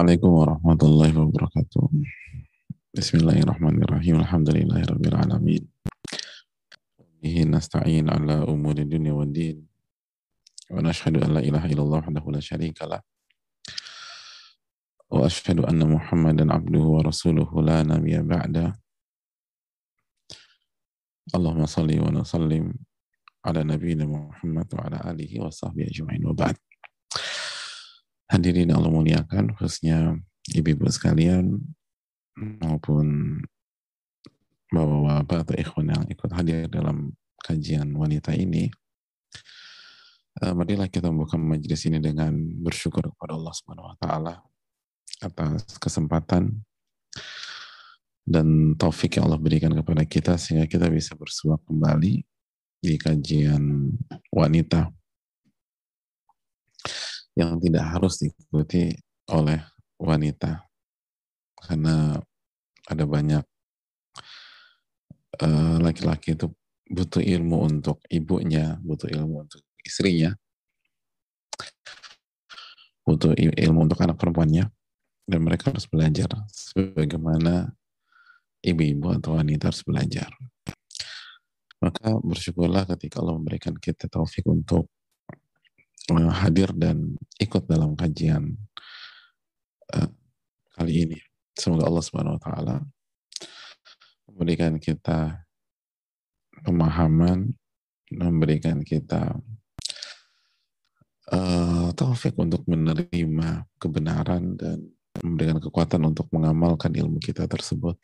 Assalamualaikum warahmatullahi wabarakatuh. Bismillahirrahmanirrahim. Alhamdulillahirabbil alamin. Bihi nasta'in ala umuri dunya wad. Wa nashhadu an la ilaha illallah wahdahu la syarika lah. Wa ashhadu anna Muhammadan abduhu wa rasuluhu la nabiyya ba'da. Allahumma salli wa sallim ala nabiyyina Muhammad wa ala alihi wa sahbihi ajma'in wa ba'd. Hadirin Allah muliakan, khususnya ibu-ibu sekalian maupun bapak-bapak atau ikhwan yang ikut hadir dalam kajian wanita ini. Uh, marilah kita membuka majelis ini dengan bersyukur kepada Allah Subhanahu wa taala atas kesempatan dan taufik yang Allah berikan kepada kita sehingga kita bisa bersuap kembali di kajian wanita yang tidak harus diikuti oleh wanita karena ada banyak eh, laki-laki uh, itu butuh ilmu untuk ibunya, butuh ilmu untuk istrinya, butuh ilmu untuk anak perempuannya, dan mereka harus belajar sebagaimana ibu-ibu atau wanita harus belajar. Maka bersyukurlah ketika Allah memberikan kita taufik untuk hadir dan ikut dalam kajian uh, kali ini. Semoga Allah Subhanahu wa taala memberikan kita pemahaman, memberikan kita uh, taufik untuk menerima kebenaran dan memberikan kekuatan untuk mengamalkan ilmu kita tersebut.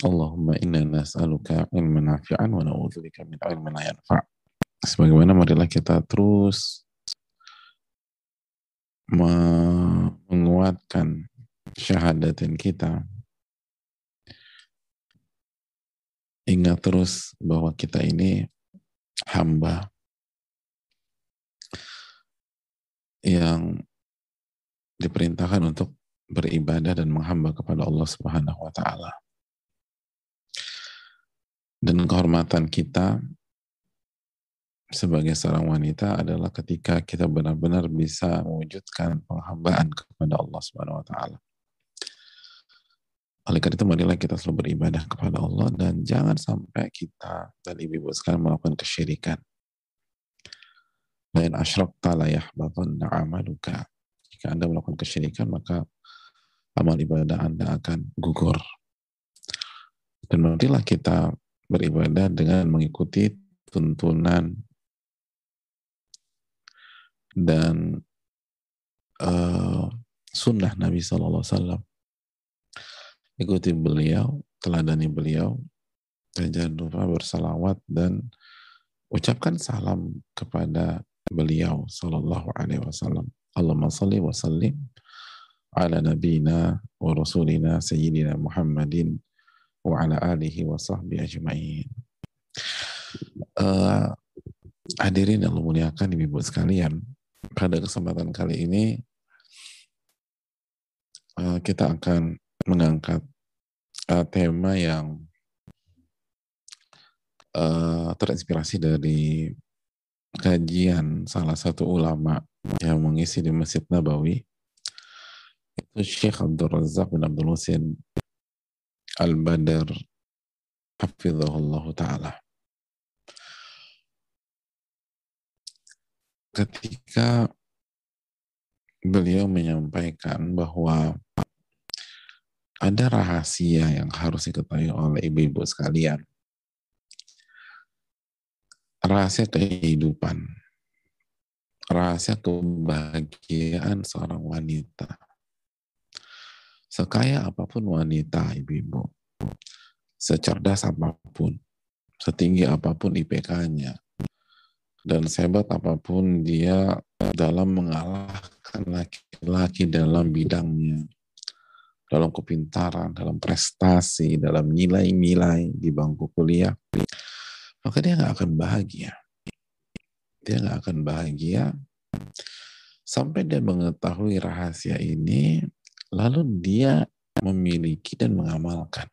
Allahumma inna nas'aluka ilman nafi'an wa na'udzubika min ilmin la yanfa'. Sebagaimana marilah kita terus menguatkan syahadatin kita. Ingat terus bahwa kita ini hamba yang diperintahkan untuk beribadah dan menghamba kepada Allah Subhanahu wa taala. Dan kehormatan kita sebagai seorang wanita adalah ketika kita benar-benar bisa mewujudkan penghambaan kepada Allah Subhanahu wa taala. Oleh karena itu marilah kita selalu beribadah kepada Allah dan jangan sampai kita dan ibu-ibu sekalian melakukan kesyirikan. Lain la yahbatanna amaluka. Jika Anda melakukan kesyirikan maka amal ibadah Anda akan gugur. Dan marilah kita beribadah dengan mengikuti tuntunan dan uh, sunnah Nabi Sallallahu Alaihi Wasallam. Ikuti beliau, teladani beliau, dan jangan lupa bersalawat dan ucapkan salam kepada beliau Sallallahu Alaihi Wasallam. Allahumma salli wa sallim ala nabina wa rasulina sayyidina Muhammadin wa ala alihi wa sahbihi ajma'in. Uh, hadirin yang memuliakan ibu sekalian, pada kesempatan kali ini uh, kita akan mengangkat uh, tema yang uh, terinspirasi dari kajian salah satu ulama yang mengisi di Masjid Nabawi itu Syekh Abdul Razak bin Abdul Husin Al-Badr Hafizahullah Ta'ala ketika beliau menyampaikan bahwa ada rahasia yang harus diketahui oleh ibu-ibu sekalian. Rahasia kehidupan. Rahasia kebahagiaan seorang wanita. Sekaya apa pun wanita, ibu-ibu. Secerdas apa pun. Setinggi apa pun IPK-nya dan sehebat apa pun dia dalam mengalahkan laki-laki dalam bidangnya, dalam kepintaran, dalam prestasi, dalam nilai-nilai di bangku kuliah, maka dia nggak akan bahagia. Dia nggak akan bahagia sampai dia mengetahui rahasia ini, lalu dia memiliki dan mengamalkan.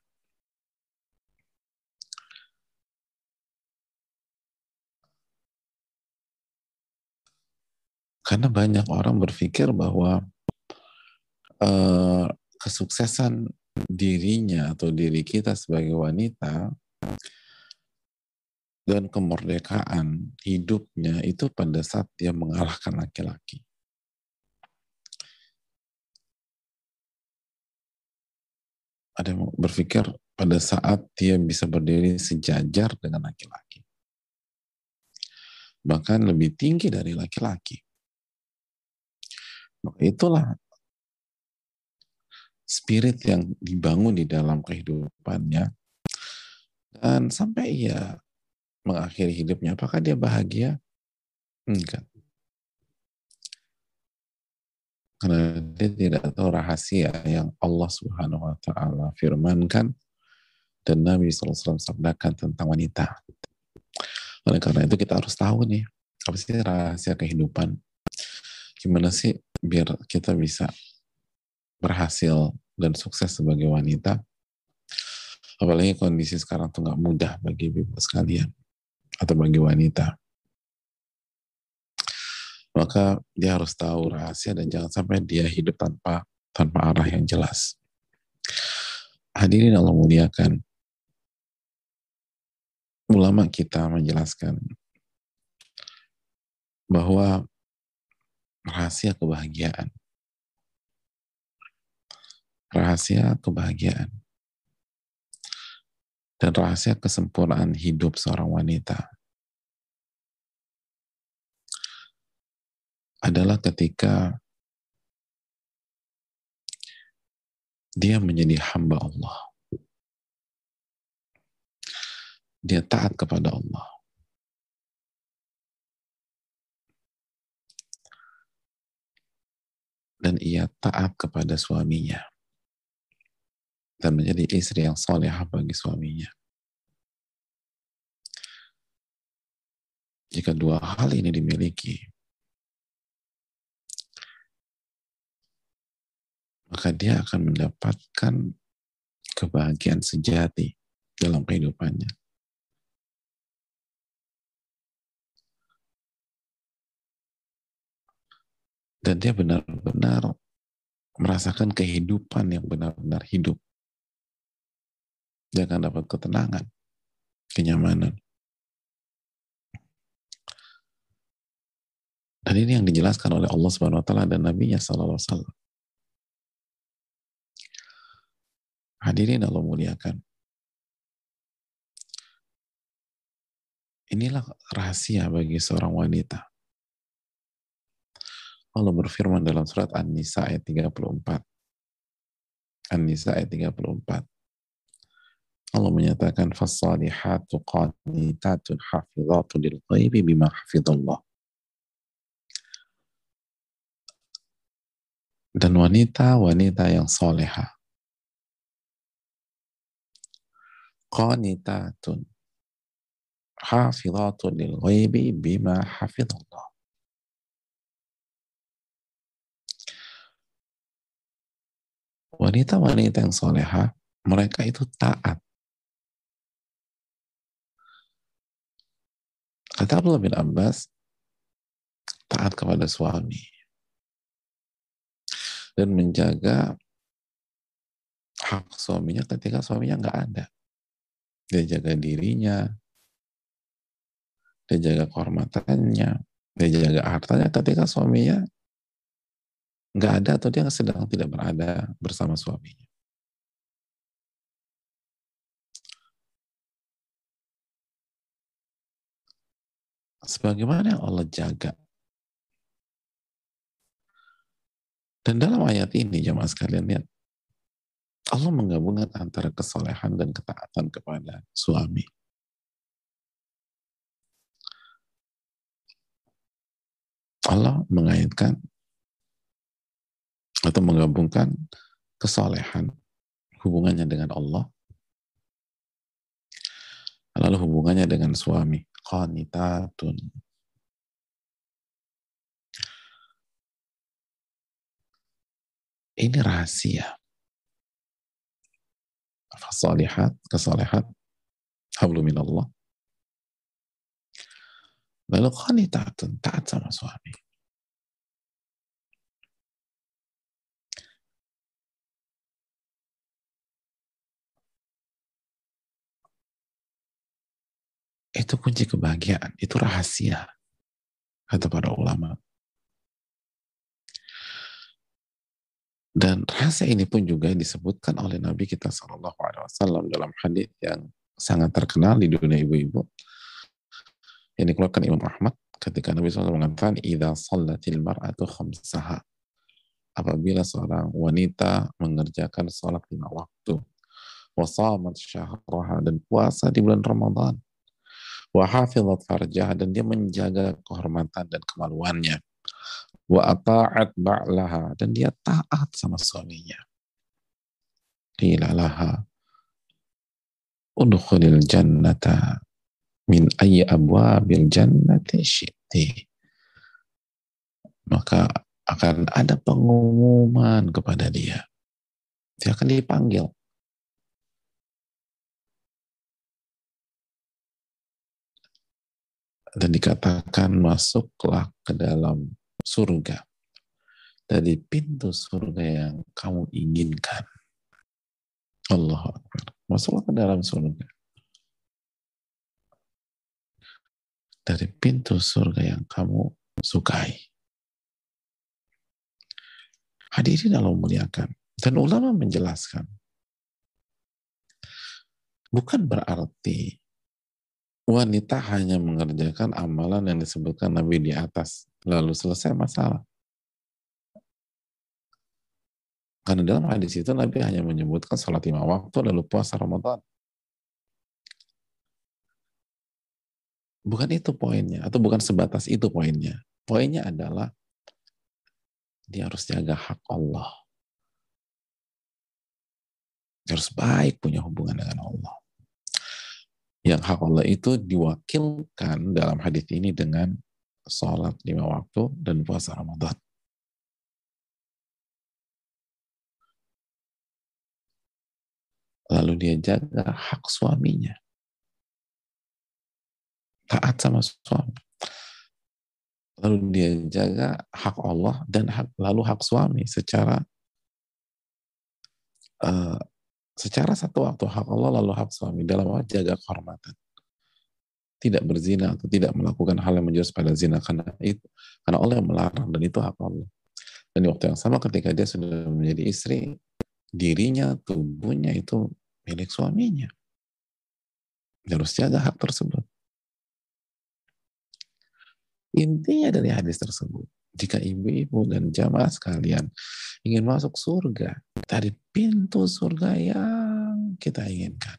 Karena banyak orang berpikir bahwa uh, kesuksesan dirinya atau diri kita sebagai wanita dan kemerdekaan hidupnya itu pada saat dia mengalahkan laki-laki. Ada yang berpikir pada saat dia bisa berdiri sejajar dengan laki-laki. Bahkan lebih tinggi dari laki-laki. Maka itulah spirit yang dibangun di dalam kehidupannya dan sampai ia mengakhiri hidupnya apakah dia bahagia enggak karena dia tidak tahu rahasia yang Allah Subhanahu wa taala firmankan dan Nabi SAW sabdakan tentang wanita. Oleh karena itu kita harus tahu nih, apa sih rahasia kehidupan? Gimana sih biar kita bisa berhasil dan sukses sebagai wanita? Apalagi kondisi sekarang tuh nggak mudah bagi ibu sekalian atau bagi wanita maka dia harus tahu rahasia dan jangan sampai dia hidup tanpa tanpa arah yang jelas. Hadirin Allah muliakan. Ulama kita menjelaskan bahwa rahasia kebahagiaan rahasia kebahagiaan dan rahasia kesempurnaan hidup seorang wanita adalah ketika dia menjadi hamba Allah. Dia taat kepada Allah. Dan ia taat kepada suaminya. Dan menjadi istri yang solehah bagi suaminya. Jika dua hal ini dimiliki, maka dia akan mendapatkan kebahagiaan sejati dalam kehidupannya. Dan dia benar-benar merasakan kehidupan yang benar-benar hidup. Dia akan dapat ketenangan, kenyamanan. Dan ini yang dijelaskan oleh Allah Subhanahu wa taala dan Nabi-Nya sallallahu alaihi wasallam. Hadirin Allah muliakan. Inilah rahasia bagi seorang wanita. Allah berfirman dalam surat An-Nisa ayat 34. An-Nisa ayat 34. Allah menyatakan fasalihatu qanitatun hafizatun lil ghaibi bima hafizallah. Dan wanita-wanita yang solehah qanitatun hafizatun lil ghaibi bima hafizallah wanita-wanita yang soleha mereka itu taat. Kata Abdullah bin Abbas taat kepada suami. Dan menjaga hak suaminya ketika suaminya nggak ada. Dia jaga dirinya, dia jaga kehormatannya, dia jaga hartanya ketika suaminya nggak ada atau dia sedang tidak berada bersama suaminya. Sebagaimana yang Allah jaga. Dan dalam ayat ini, jemaah sekalian lihat, Allah menggabungkan antara kesolehan dan ketaatan kepada suami. Allah mengaitkan atau menggabungkan kesolehan hubungannya dengan Allah lalu hubungannya dengan suami qanitatun ini rahasia fasalihat, kesalehat, hablu minallah. Lalu qanitatun, taat sama suami. Itu kunci kebahagiaan, itu rahasia, kata para ulama. Dan rahasia ini pun juga disebutkan oleh Nabi kita Wasallam dalam hadis yang sangat terkenal di dunia ibu-ibu yang dikeluarkan Imam Ahmad ketika Nabi SAW mengatakan idza sallatil mar'atu khamsaha apabila seorang wanita mengerjakan sholat lima waktu wasamat syahraha dan puasa di bulan Ramadan wa hafizat farjah dan dia menjaga kehormatan dan kemaluannya. Wa ata'at ba'laha dan dia taat sama suaminya. Qila laha udkhulil jannata min ayyi abwabil jannati syi'ti. Maka akan ada pengumuman kepada dia. Dia akan dipanggil dan dikatakan masuklah ke dalam surga dari pintu surga yang kamu inginkan. Allah Akbar. Masuklah ke dalam surga. Dari pintu surga yang kamu sukai. Hadirin Allah muliakan. Dan ulama menjelaskan. Bukan berarti wanita hanya mengerjakan amalan yang disebutkan Nabi di atas, lalu selesai masalah. Karena dalam hadis itu Nabi hanya menyebutkan sholat lima waktu lalu puasa Ramadan. Bukan itu poinnya, atau bukan sebatas itu poinnya. Poinnya adalah dia harus jaga hak Allah. Dia harus baik punya hubungan dengan Allah yang hak Allah itu diwakilkan dalam hadis ini dengan sholat lima waktu dan puasa Ramadan. Lalu dia jaga hak suaminya. Taat sama suami. Lalu dia jaga hak Allah dan hak, lalu hak suami secara uh, secara satu waktu hak Allah lalu hak suami dalam jaga kehormatan. Tidak berzina atau tidak melakukan hal yang menjurus pada zina karena itu karena Allah yang melarang dan itu hak Allah. Dan di waktu yang sama ketika dia sudah menjadi istri dirinya tubuhnya itu milik suaminya. Dia harus jaga hak tersebut. Intinya dari hadis tersebut jika ibu-ibu dan jamaah sekalian ingin masuk surga dari pintu surga yang kita inginkan.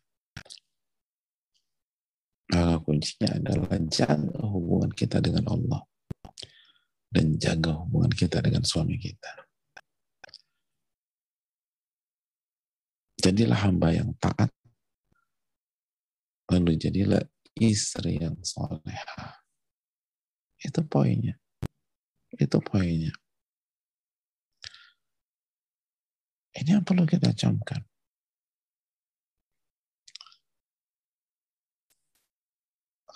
Maka kuncinya adalah jaga hubungan kita dengan Allah dan jaga hubungan kita dengan suami kita. Jadilah hamba yang taat, lalu jadilah istri yang soleha. Itu poinnya. Itu poinnya. Ini yang perlu kita camkan.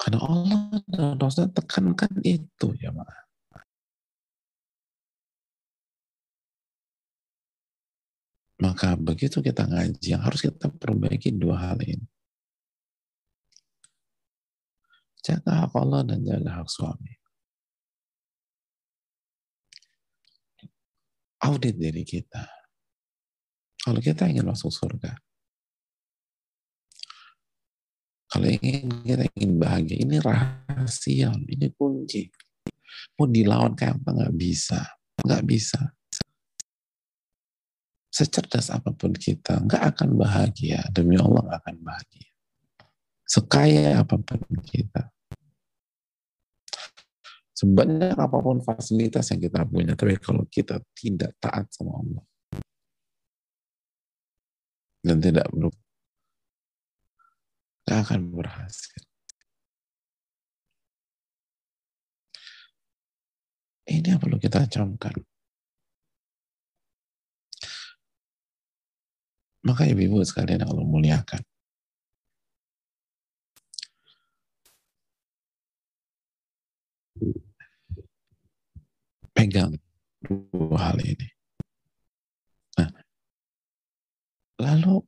Karena Allah dan Rasul tekankan itu ya ma. Maka begitu kita ngaji, yang harus kita perbaiki dua hal ini. Jaga hak Allah dan jaga hak suami. Audit diri kita. Kalau kita ingin masuk surga, kalau ingin kita ingin bahagia, ini rahasia, ini kunci. Mau dilawan kayak apa nggak bisa, nggak bisa. Secerdas apa pun kita, nggak akan bahagia. Demi Allah nggak akan bahagia. Sekaya apa pun kita, sebanyak apa pun fasilitas yang kita punya, tapi kalau kita tidak taat sama Allah dan tidak berubah, tidak akan berhasil. Ini yang perlu kita camkan. Maka ibu-ibu sekalian yang Allah muliakan. Pegang dua hal ini. Nah, lalu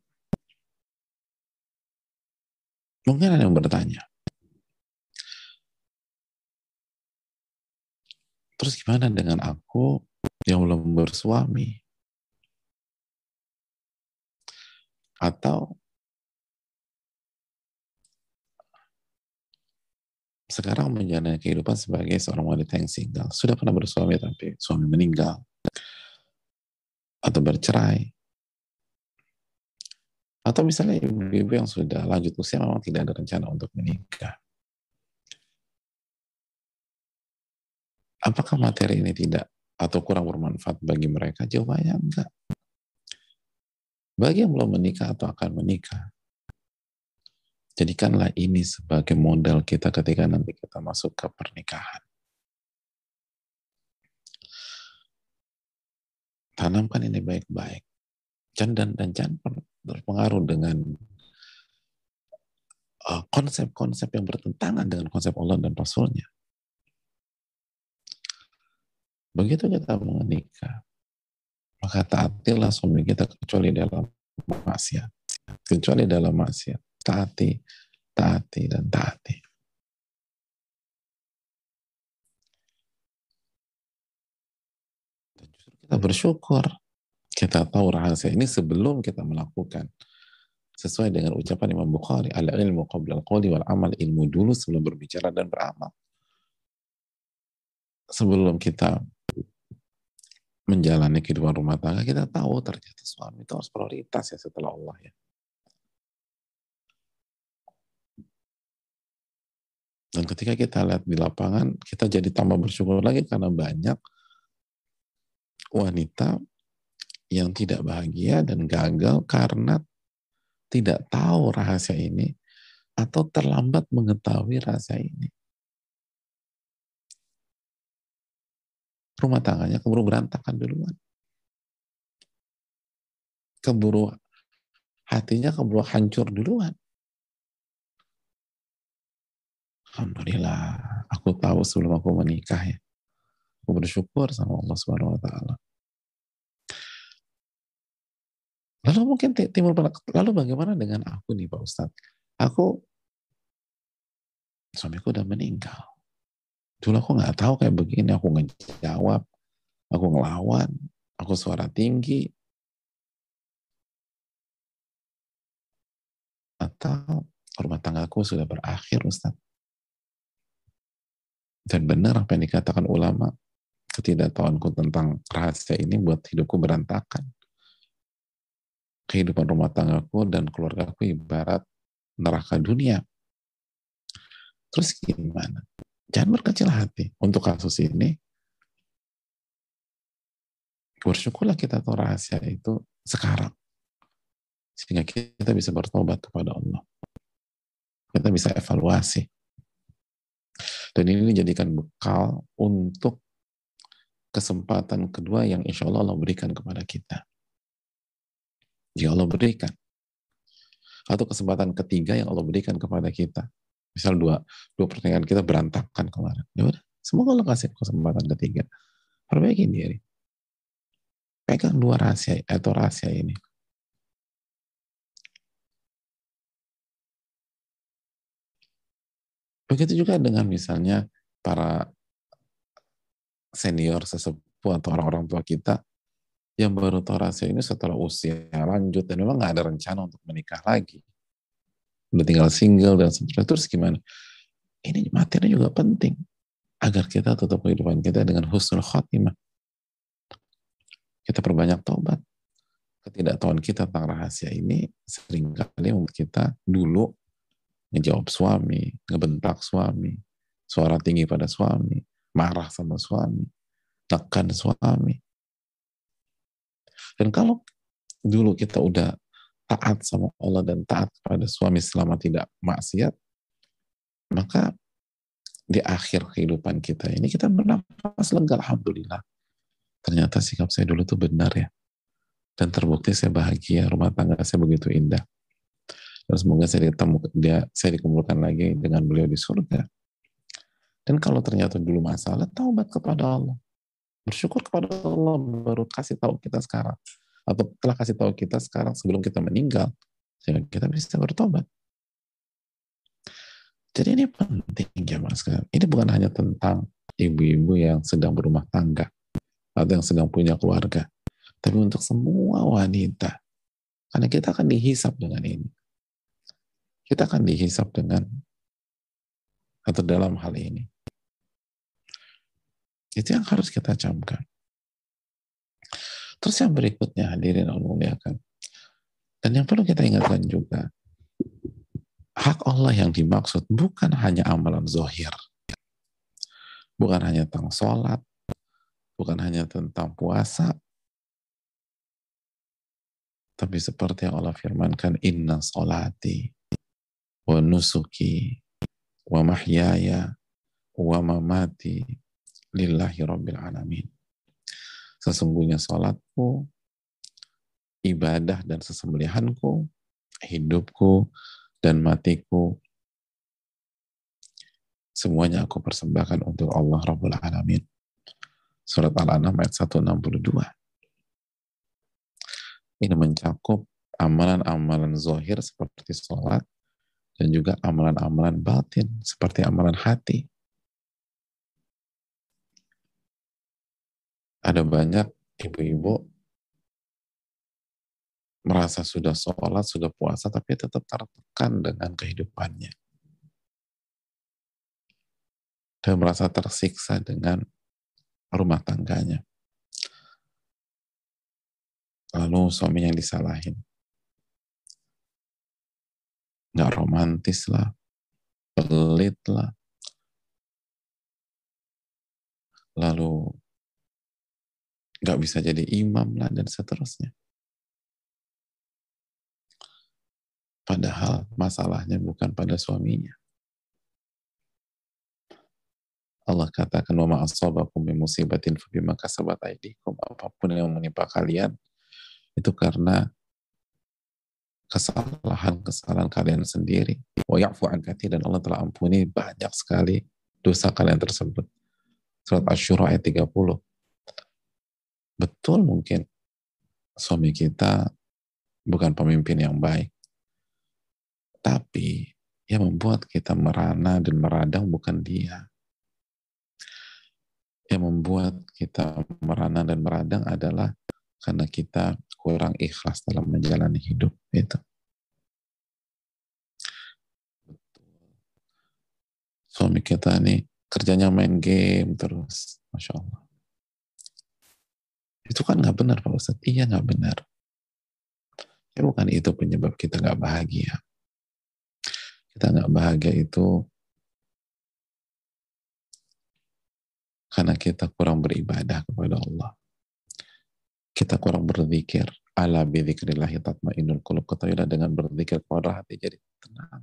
mungkin ada yang bertanya, terus gimana dengan aku yang belum bersuami? Atau sekarang menjalani kehidupan sebagai seorang wanita yang single. Sudah pernah bersuami tapi suami meninggal atau bercerai. Atau misalnya ibu-ibu yang sudah lanjut usia memang tidak ada rencana untuk menikah. Apakah materi ini tidak atau kurang bermanfaat bagi mereka? Jawabannya enggak. Bagi yang belum menikah atau akan menikah, jadikanlah ini sebagai modal kita ketika nanti kita masuk ke pernikahan. Tanamkan ini baik-baik. Dan, dan, dan jangan berpengaruh dengan uh, konsep-konsep yang bertentangan dengan konsep Allah dan Rasulnya. Begitu kita menikah, maka taatilah suami kita kecuali dalam maksiat. Kecuali dalam maksiat. Taati, taati, dan taati. Kita bersyukur. Kita tahu rahasia ini sebelum kita melakukan. Sesuai dengan ucapan Imam Bukhari, al-ilmu qabla al-qawli wal-amal ilmu dulu sebelum berbicara dan beramal. Sebelum kita menjalani kehidupan rumah tangga, kita tahu ternyata suami itu harus prioritas ya setelah Allah ya. Dan ketika kita lihat di lapangan, kita jadi tambah bersyukur lagi karena banyak wanita yang tidak bahagia dan gagal karena tidak tahu rahasia ini atau terlambat mengetahui rahasia ini. rumah tangganya keburu berantakan duluan. Keburu hatinya keburu hancur duluan. Alhamdulillah, aku tahu sebelum aku menikah ya. Aku bersyukur sama Allah Subhanahu wa taala. Lalu mungkin timbul lalu bagaimana dengan aku nih Pak Ustadz? Aku suamiku udah meninggal. Dulu aku nggak tahu kayak begini, aku ngejawab, aku ngelawan, aku suara tinggi. Atau rumah tanggaku sudah berakhir, Ustaz. Dan benar apa yang dikatakan ulama, ketidaktahuanku tentang rahasia ini buat hidupku berantakan. Kehidupan rumah tanggaku dan keluargaku ibarat neraka dunia. Terus gimana? Jangan berkecil hati. Untuk kasus ini, bersyukurlah kita tahu rahasia itu sekarang. Sehingga kita bisa bertobat kepada Allah. Kita bisa evaluasi. Dan ini dijadikan bekal untuk kesempatan kedua yang insya Allah Allah berikan kepada kita. Ya Allah berikan. Atau kesempatan ketiga yang Allah berikan kepada kita. Misal dua dua pertanyaan kita berantakan kemarin. Ya udah semoga lo kasih kesempatan ketiga. Perbaiki diri. Pegang dua rahasia atau rahasia ini begitu juga dengan misalnya para senior sesepuh atau orang-orang tua kita yang baru tahu rahasia ini setelah usia lanjut dan memang nggak ada rencana untuk menikah lagi. Udah tinggal single dan seterusnya. Terus gimana? Ini materi juga penting agar kita tutup kehidupan kita dengan husnul khotimah. Kita perbanyak tobat ketidaktahuan kita tentang rahasia ini sering kali membuat kita dulu ngejawab suami, ngebentak suami, suara tinggi pada suami, marah sama suami, tekan suami. Dan kalau dulu kita udah taat sama Allah dan taat kepada suami selama tidak maksiat, maka di akhir kehidupan kita ini kita bernafas lega, Alhamdulillah. Ternyata sikap saya dulu tuh benar ya. Dan terbukti saya bahagia, rumah tangga saya begitu indah. Dan semoga saya ditemu, dia, saya dikumpulkan lagi dengan beliau di surga. Dan kalau ternyata dulu masalah, taubat kepada Allah. Bersyukur kepada Allah, baru kasih tahu kita sekarang atau telah kasih tahu kita sekarang sebelum kita meninggal sehingga kita bisa bertobat. Jadi ini penting ya mas. Ini bukan hanya tentang ibu-ibu yang sedang berumah tangga atau yang sedang punya keluarga. Tapi untuk semua wanita, karena kita akan dihisap dengan ini. Kita akan dihisap dengan atau dalam hal ini. Itu yang harus kita camkan. Terus yang berikutnya hadirin Allah muliakan. Dan yang perlu kita ingatkan juga, hak Allah yang dimaksud bukan hanya amalan zohir. Bukan hanya tentang sholat, bukan hanya tentang puasa, tapi seperti yang Allah firmankan, inna sholati wa nusuki wa mahyaya wa mamati lillahi rabbil alamin. Sesungguhnya sholatku, ibadah dan sesembelihanku, hidupku dan matiku, semuanya aku persembahkan untuk Allah Rabbul Alamin. Surat Al-An'am ayat 162. Ini mencakup amalan-amalan zohir seperti sholat, dan juga amalan-amalan batin seperti amalan hati. Ada banyak ibu-ibu merasa sudah sholat, sudah puasa, tapi tetap tertekan dengan kehidupannya. Dan merasa tersiksa dengan rumah tangganya. Lalu suaminya disalahin. Nggak romantis lah, pelit lah. Lalu nggak bisa jadi imam lah dan seterusnya. Padahal masalahnya bukan pada suaminya. Allah katakan wa ma'asabakum min musibatin fa kasabat apa pun yang menimpa kalian itu karena kesalahan-kesalahan kalian sendiri. Wa ya'fu an dan Allah telah ampuni banyak sekali dosa kalian tersebut. Surat Asy-Syura ayat 30 betul mungkin suami kita bukan pemimpin yang baik. Tapi yang membuat kita merana dan meradang bukan dia. Yang membuat kita merana dan meradang adalah karena kita kurang ikhlas dalam menjalani hidup itu. Suami kita nih kerjanya main game terus, masya Allah. Itu kan nggak benar Pak Ustadz. Iya nggak benar. Ya bukan itu penyebab kita nggak bahagia. Kita nggak bahagia itu karena kita kurang beribadah kepada Allah. Kita kurang berzikir. Ala bidzikrillahi tatmainnul qulub. Ketahuilah dengan berzikir kepada hati jadi tenang.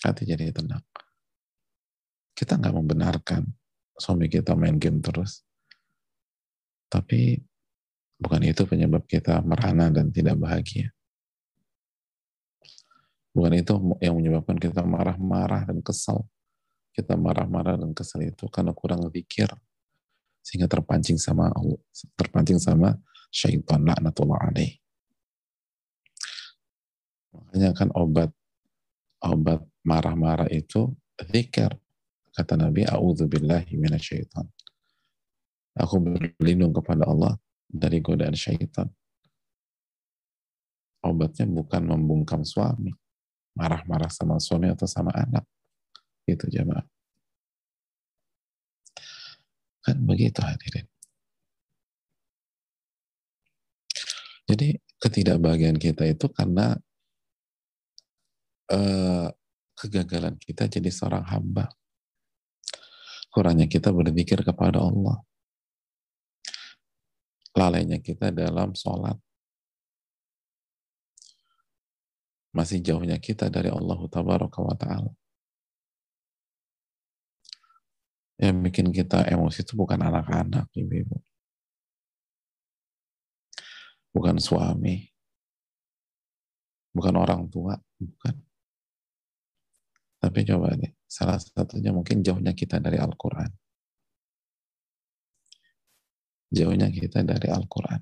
Hati jadi tenang. Kita nggak membenarkan suami kita main game terus tapi bukan itu penyebab kita merana dan tidak bahagia. Bukan itu yang menyebabkan kita marah-marah dan kesal. Kita marah-marah dan kesal itu karena kurang pikir sehingga terpancing sama Allah, terpancing sama syaitan laknatullah alaih. Makanya kan obat obat marah-marah itu zikir. Kata Nabi, A'udzubillahi minasyaitan. Aku berlindung kepada Allah dari godaan syaitan. Obatnya bukan membungkam suami, marah-marah sama suami atau sama anak. Itu jemaah. Kan begitu hadirin. Jadi ketidakbahagiaan kita itu karena uh, kegagalan kita jadi seorang hamba. Kurangnya kita berzikir kepada Allah lalainya kita dalam sholat. Masih jauhnya kita dari Allah Tabaraka wa Ta'ala. Yang bikin kita emosi itu bukan anak-anak, ibu-ibu. Bukan suami. Bukan orang tua, bukan. Tapi coba deh, salah satunya mungkin jauhnya kita dari Al-Quran jauhnya kita dari Al-Quran.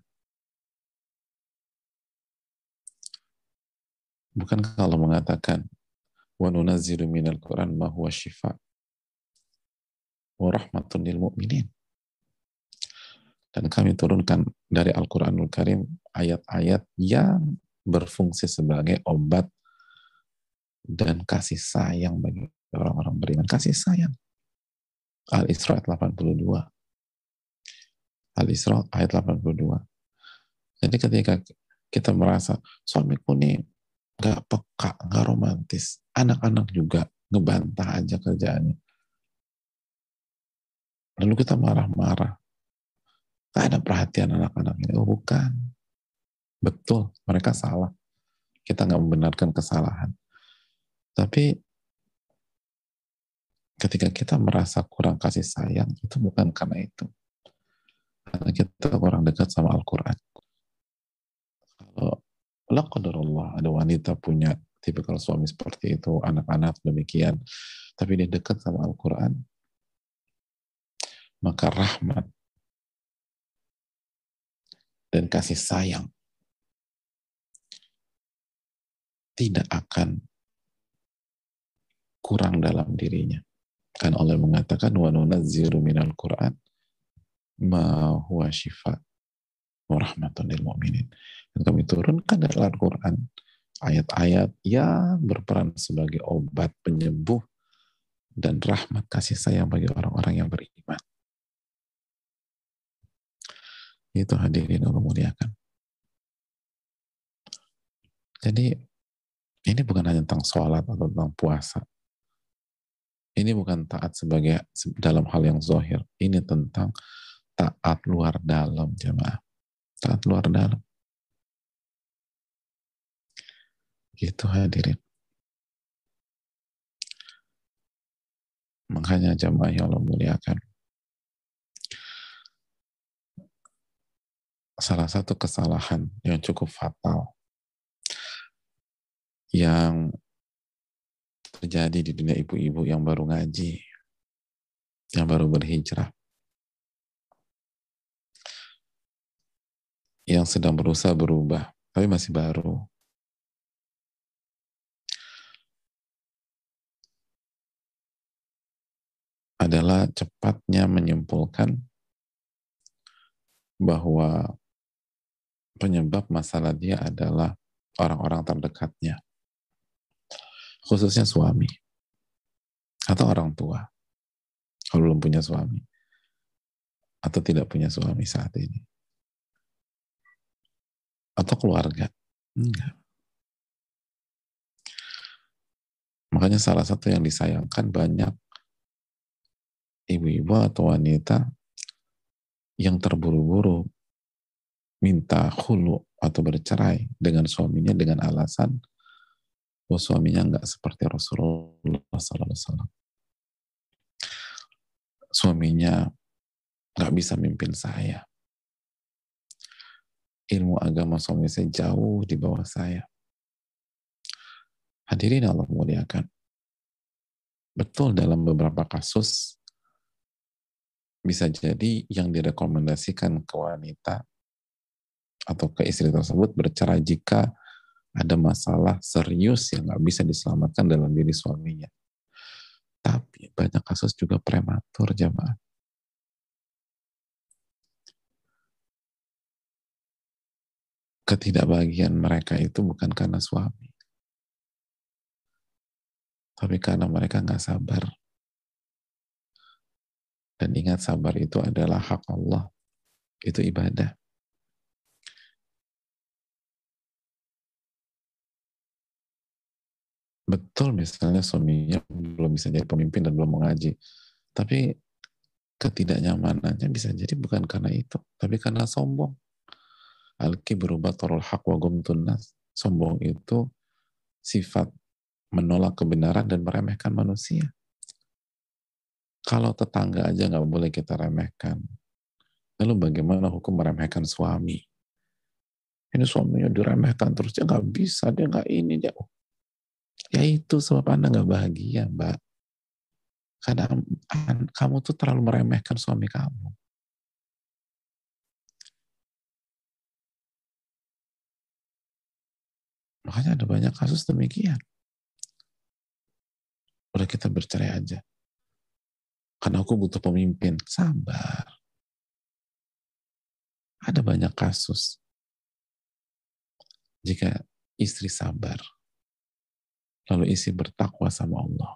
Bukan kalau mengatakan wa nunazzilu minal Quran ma huwa lil mu'minin. Dan kami turunkan dari Al-Quranul Karim ayat-ayat yang berfungsi sebagai obat dan kasih sayang bagi orang-orang beriman. Kasih sayang. Al-Isra ayat 82. Al-Isra ayat 82. Jadi ketika kita merasa suamiku nih gak peka, gak romantis, anak-anak juga ngebantah aja kerjaannya. Lalu kita marah-marah. Tak ada perhatian anak-anak ini. Oh bukan. Betul, mereka salah. Kita nggak membenarkan kesalahan. Tapi ketika kita merasa kurang kasih sayang, itu bukan karena itu. Karena kita kurang dekat sama Al-Quran. Kalau Allah ada wanita punya tipikal suami seperti itu, anak-anak demikian, tapi dia dekat sama Al-Quran, maka rahmat dan kasih sayang tidak akan kurang dalam dirinya. Kan Allah mengatakan wa nunazziru minal Qur'an ma huwa syifa wa rahmatun lil mu'minin. Dan kami turunkan dari Al-Qur'an ayat-ayat yang berperan sebagai obat penyembuh dan rahmat kasih sayang bagi orang-orang yang beriman. Itu hadirin Allah muliakan. Jadi ini bukan hanya tentang sholat atau tentang puasa. Ini bukan taat sebagai dalam hal yang zohir. Ini tentang taat luar dalam jemaah. Taat luar dalam. Gitu hadirin. Makanya jemaah yang Allah muliakan. salah satu kesalahan yang cukup fatal yang terjadi di dunia ibu-ibu yang baru ngaji, yang baru berhijrah, yang sedang berusaha berubah, tapi masih baru. adalah cepatnya menyimpulkan bahwa penyebab masalah dia adalah orang-orang terdekatnya. Khususnya suami. Atau orang tua. Kalau belum punya suami. Atau tidak punya suami saat ini. Atau keluarga. Enggak. Makanya salah satu yang disayangkan banyak ibu-ibu atau wanita yang terburu-buru minta hulu atau bercerai dengan suaminya dengan alasan bahwa suaminya nggak seperti Rasulullah SAW. Suaminya nggak bisa mimpin saya. Ilmu agama suami saya jauh di bawah saya. Hadirin Allah muliakan. Betul dalam beberapa kasus bisa jadi yang direkomendasikan ke wanita atau ke istri tersebut bercerai jika ada masalah serius yang nggak bisa diselamatkan dalam diri suaminya. Tapi banyak kasus juga prematur jamaah. Ketidakbahagiaan mereka itu bukan karena suami. Tapi karena mereka nggak sabar. Dan ingat sabar itu adalah hak Allah. Itu ibadah. Betul misalnya suaminya belum bisa jadi pemimpin dan belum mengaji. Tapi ketidaknyamanannya bisa jadi bukan karena itu, tapi karena sombong. Al-kibru batarul haq wa gumtunas. Sombong itu sifat menolak kebenaran dan meremehkan manusia. Kalau tetangga aja nggak boleh kita remehkan, lalu bagaimana hukum meremehkan suami? Ini suaminya diremehkan terus dia nggak bisa, dia nggak ini dia. Oh, Ya itu sebab Anda nggak bahagia, Mbak. Karena kamu tuh terlalu meremehkan suami kamu. Makanya ada banyak kasus demikian. Udah kita bercerai aja. Karena aku butuh pemimpin. Sabar. Ada banyak kasus. Jika istri sabar, lalu istri bertakwa sama Allah,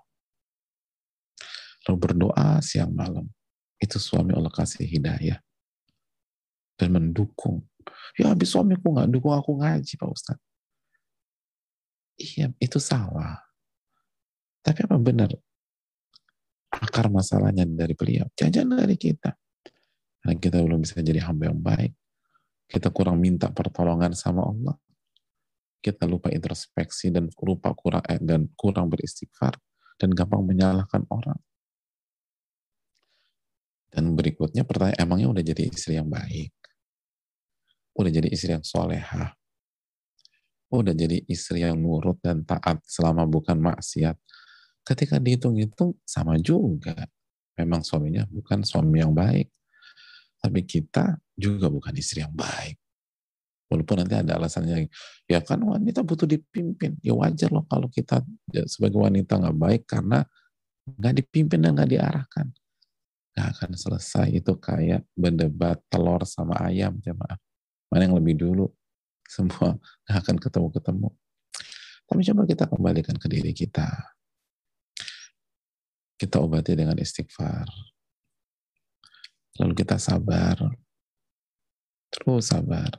lalu berdoa siang malam, itu suami Allah kasih hidayah dan mendukung. Ya habis suamiku nggak dukung aku ngaji Pak Ustadz. Iya, itu salah. Tapi apa benar? Akar masalahnya dari beliau. Jangan dari kita. Karena kita belum bisa jadi hamba yang baik. Kita kurang minta pertolongan sama Allah. Kita lupa introspeksi dan lupa kurang eh, dan kurang beristighfar dan gampang menyalahkan orang. Dan berikutnya pertanyaan, emangnya udah jadi istri yang baik? Udah jadi istri yang solehah? Udah jadi istri yang nurut dan taat selama bukan maksiat? Ketika dihitung-hitung sama juga. Memang suaminya bukan suami yang baik. Tapi kita juga bukan istri yang baik. Walaupun nanti ada alasannya, ya kan wanita butuh dipimpin. Ya wajar loh kalau kita ya, sebagai wanita nggak baik karena nggak dipimpin dan nggak diarahkan. Nggak akan selesai itu kayak berdebat telur sama ayam jemaah. Mana yang lebih dulu? Semua nggak akan ketemu-ketemu. Tapi coba kita kembalikan ke diri kita. Kita obati dengan istighfar. Lalu kita sabar. Terus sabar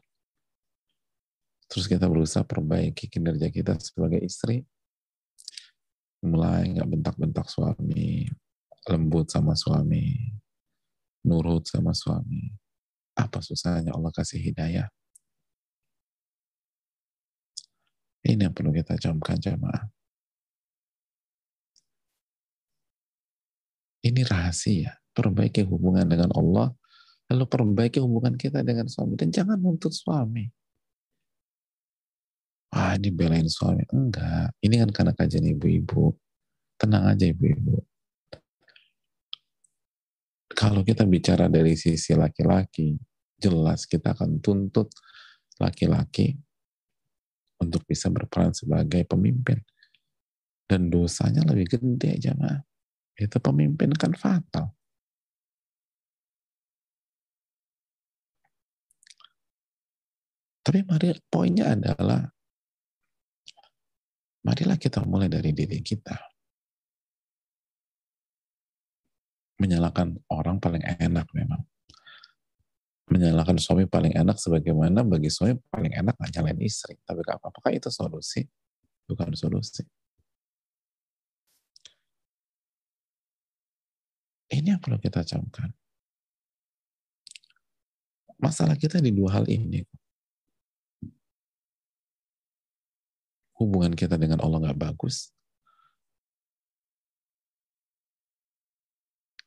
terus kita berusaha perbaiki kinerja kita sebagai istri mulai nggak bentak-bentak suami lembut sama suami, nurut sama suami. Apa susahnya Allah kasih hidayah? Ini yang perlu kita camkan jamaah. Ini rahasia. Perbaiki hubungan dengan Allah, lalu perbaiki hubungan kita dengan suami. Dan jangan nuntut suami. Wah, dibelain suami. Enggak. Ini kan karena kajian ibu-ibu. Tenang aja ibu-ibu kalau kita bicara dari sisi laki-laki, jelas kita akan tuntut laki-laki untuk bisa berperan sebagai pemimpin. Dan dosanya lebih gede jamaah. Itu pemimpin kan fatal. Tapi mari poinnya adalah marilah kita mulai dari diri kita. menyalahkan orang paling enak memang. Menyalahkan suami paling enak sebagaimana bagi suami paling enak nyalain istri. Tapi apakah itu solusi? Bukan solusi. Ini yang perlu kita camkan. Masalah kita di dua hal ini. Hubungan kita dengan Allah nggak bagus,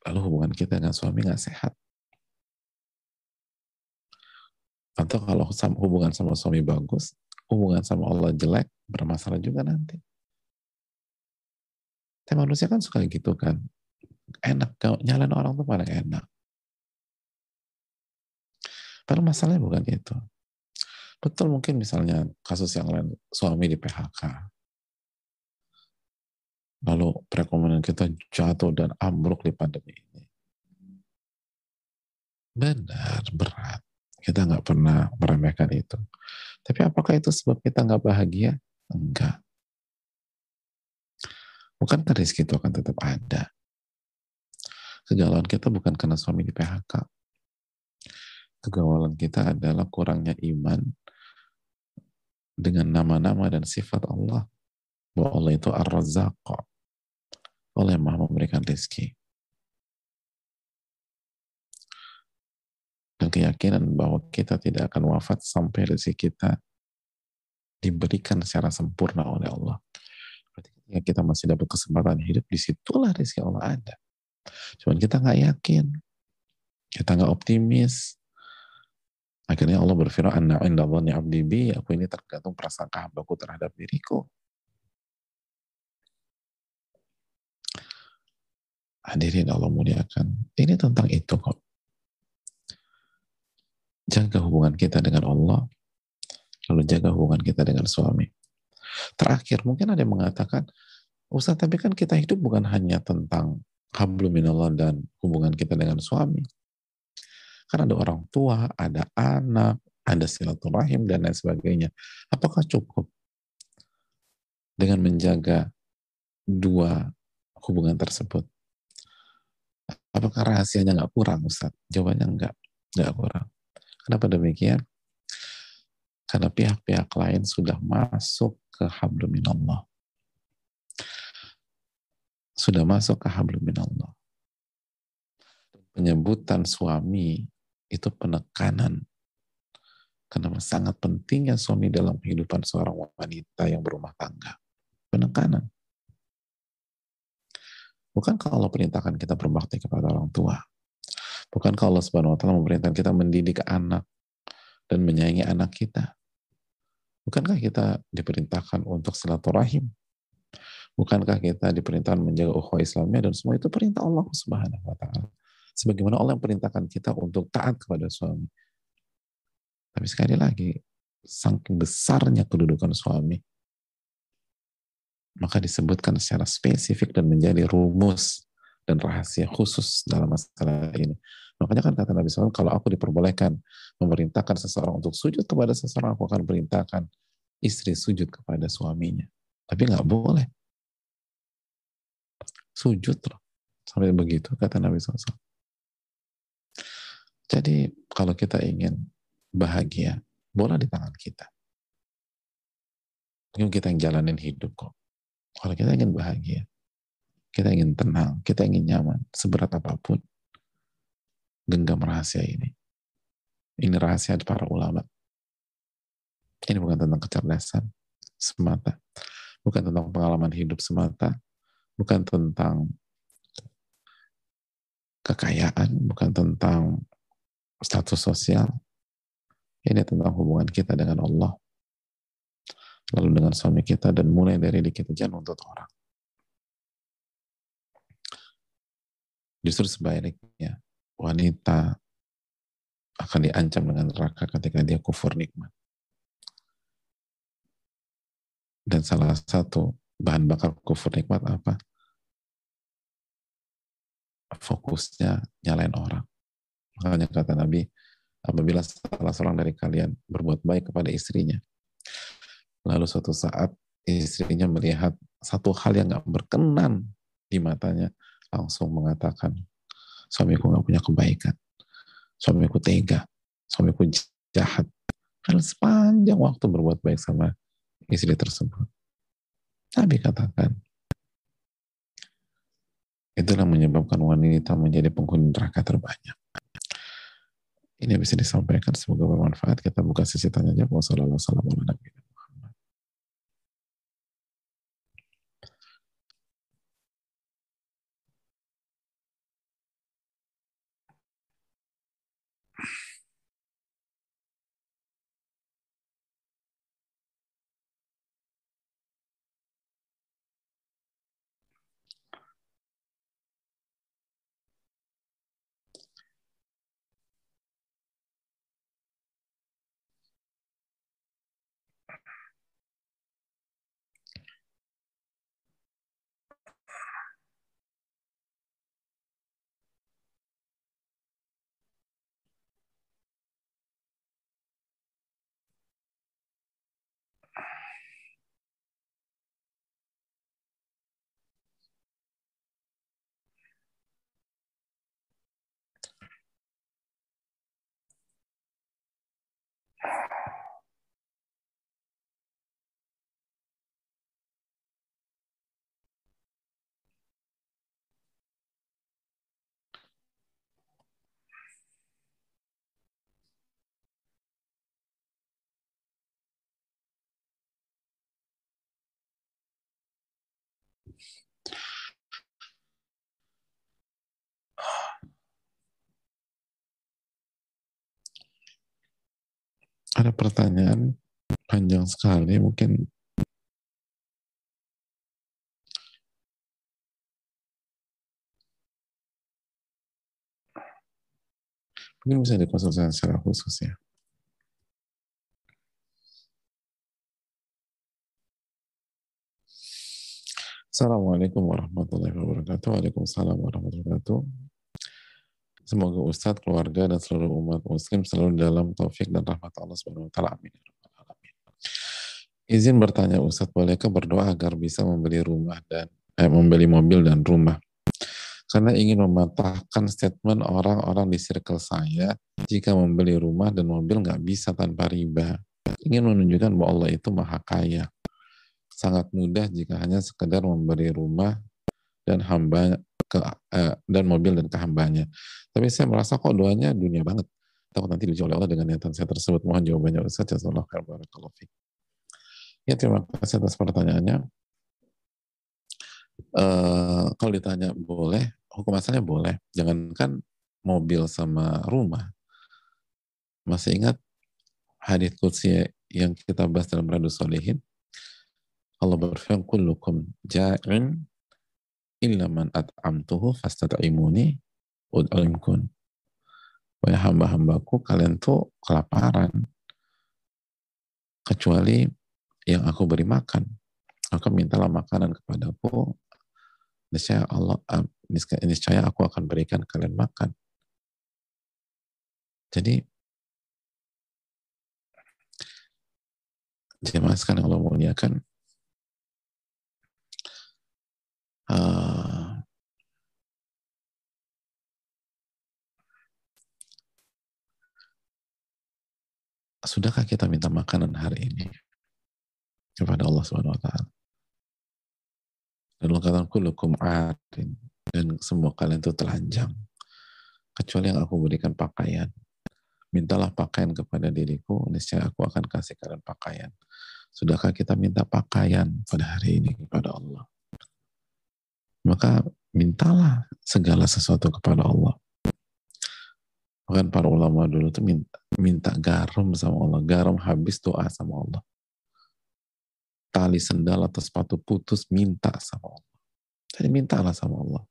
lalu hubungan kita dengan suami nggak sehat. Atau kalau hubungan sama suami bagus, hubungan sama Allah jelek, bermasalah juga nanti. Tapi manusia kan suka gitu kan. Enak, nyalain orang tuh paling enak. Padahal masalahnya bukan itu. Betul mungkin misalnya kasus yang lain, suami di PHK lalu perekonomian kita jatuh dan ambruk di pandemi ini. Benar, berat. Kita nggak pernah meremehkan itu. Tapi apakah itu sebab kita nggak bahagia? Enggak. Bukankah rezeki itu akan tetap ada? Kegalauan kita bukan karena suami di PHK. Kegalauan kita adalah kurangnya iman dengan nama-nama dan sifat Allah. Bahwa Allah itu ar-razzaq, Allah yang maha memberikan rezeki. Dan keyakinan bahwa kita tidak akan wafat sampai rezeki kita diberikan secara sempurna oleh Allah. Berarti ketika kita masih dapat kesempatan hidup, di situlah rezeki Allah ada. Cuman kita nggak yakin. Kita nggak optimis. Akhirnya Allah berfirman, Anna inda abdi bi, aku ini tergantung perasaan hambaku terhadap diriku. Hadirin Allah muliakan. Ini tentang itu kok. Jaga hubungan kita dengan Allah, lalu jaga hubungan kita dengan suami. Terakhir, mungkin ada yang mengatakan, Ustaz, tapi kan kita hidup bukan hanya tentang hablum minallah dan hubungan kita dengan suami. Karena ada orang tua, ada anak, ada silaturahim dan lain sebagainya. Apakah cukup dengan menjaga dua hubungan tersebut? Apakah rahasianya nggak kurang, Ustaz? Jawabannya nggak, nggak kurang. Kenapa demikian? Karena pihak-pihak lain sudah masuk ke hablum minallah sudah masuk ke hablum minallah. Penyebutan suami itu penekanan. Karena sangat pentingnya suami dalam kehidupan seorang wanita yang berumah tangga. Penekanan. Bukan kalau perintahkan kita berbakti kepada orang tua. Bukan kalau subhanahu wa ta'ala memerintahkan kita mendidik anak dan menyayangi anak kita. Bukankah kita diperintahkan untuk silaturahim? Bukankah kita diperintahkan menjaga ukhuwah Islamnya dan semua itu perintah Allah Subhanahu wa taala. Sebagaimana Allah yang perintahkan kita untuk taat kepada suami. Tapi sekali lagi, saking besarnya kedudukan suami, maka disebutkan secara spesifik dan menjadi rumus dan rahasia khusus dalam masalah ini. Makanya kan kata Nabi SAW, kalau aku diperbolehkan memerintahkan seseorang untuk sujud kepada seseorang, aku akan perintahkan istri sujud kepada suaminya. Tapi nggak boleh Sujud loh. Sampai begitu kata Nabi SAW. Jadi kalau kita ingin bahagia, bola di tangan kita. Mungkin kita yang jalanin hidup kok. Kalau kita ingin bahagia, kita ingin tenang, kita ingin nyaman, seberat apa pun, genggam rahasia ini. Ini rahasia para ulama. Ini bukan tentang kecerdasan semata, bukan tentang pengalaman hidup semata, bukan tentang kekayaan, bukan tentang status sosial. Ini tentang hubungan kita dengan Allah. Lalu dengan suami kita dan mulai dari di kita jangan untuk orang. Justru sebaliknya, wanita akan diancam dengan neraka ketika dia kufur nikmat. Dan salah satu bahan bakar kufur nikmat apa? Fokusnya nyalain orang. Makanya kata Nabi, apabila salah seorang dari kalian berbuat baik kepada istrinya, lalu suatu saat istrinya melihat satu hal yang gak berkenan di matanya, langsung mengatakan, suamiku gak punya kebaikan, suamiku tega, suamiku jahat. Karena sepanjang waktu berbuat baik sama istri tersebut. Nabi katakan, itulah menyebabkan wanita menjadi penghuni neraka terbanyak. Ini bisa disampaikan, semoga bermanfaat. Kita buka sesi tanya jawab. Wassalamualaikum Ada pertanyaan panjang sekali, mungkin mungkin bisa dikonsultasikan secara khusus ya. Assalamualaikum warahmatullahi wabarakatuh. Waalaikumsalam warahmatullahi wabarakatuh. Semoga Ustadz, keluarga, dan seluruh umat muslim selalu dalam taufik dan rahmat Allah Subhanahu wa taala. Amin. Izin bertanya Ustadz, bolehkah berdoa agar bisa membeli rumah dan eh, membeli mobil dan rumah? Karena ingin mematahkan statement orang-orang di circle saya jika membeli rumah dan mobil nggak bisa tanpa riba. Ingin menunjukkan bahwa Allah itu maha kaya sangat mudah jika hanya sekedar memberi rumah dan hamba ke eh, dan mobil dan ke hambanya. Tapi saya merasa kok doanya dunia banget. Takut nanti dijawab oleh Allah dengan niatan saya tersebut. Mohon jawabannya Ustaz. Jazakallah khair barakallahu Ya terima kasih atas pertanyaannya. Uh, kalau ditanya boleh, hukum asalnya boleh. Jangankan mobil sama rumah. Masih ingat hadis qudsi yang kita bahas dalam Radus Solihin? Allah berfirman kullukum ja'in illa man at'amtuhu fastat'imuni ud'imkun Wahai hamba-hambaku, kalian tuh kelaparan. Kecuali yang aku beri makan. Maka mintalah makanan kepadaku. Niscaya Allah, niscaya aku akan berikan kalian makan. Jadi, jemaah sekalian Allah muliakan, uh, sudahkah kita minta makanan hari ini kepada Allah Subhanahu wa taala? Dan Allah kullukum arin dan semua kalian itu telanjang kecuali yang aku berikan pakaian. Mintalah pakaian kepada diriku, niscaya aku akan kasih kalian pakaian. Sudahkah kita minta pakaian pada hari ini kepada Allah? Maka mintalah segala sesuatu kepada Allah. Bahkan para ulama dulu tuh minta, minta garam sama Allah. Garam habis doa sama Allah. Tali sendal atau sepatu putus minta sama Allah. Jadi mintalah sama Allah.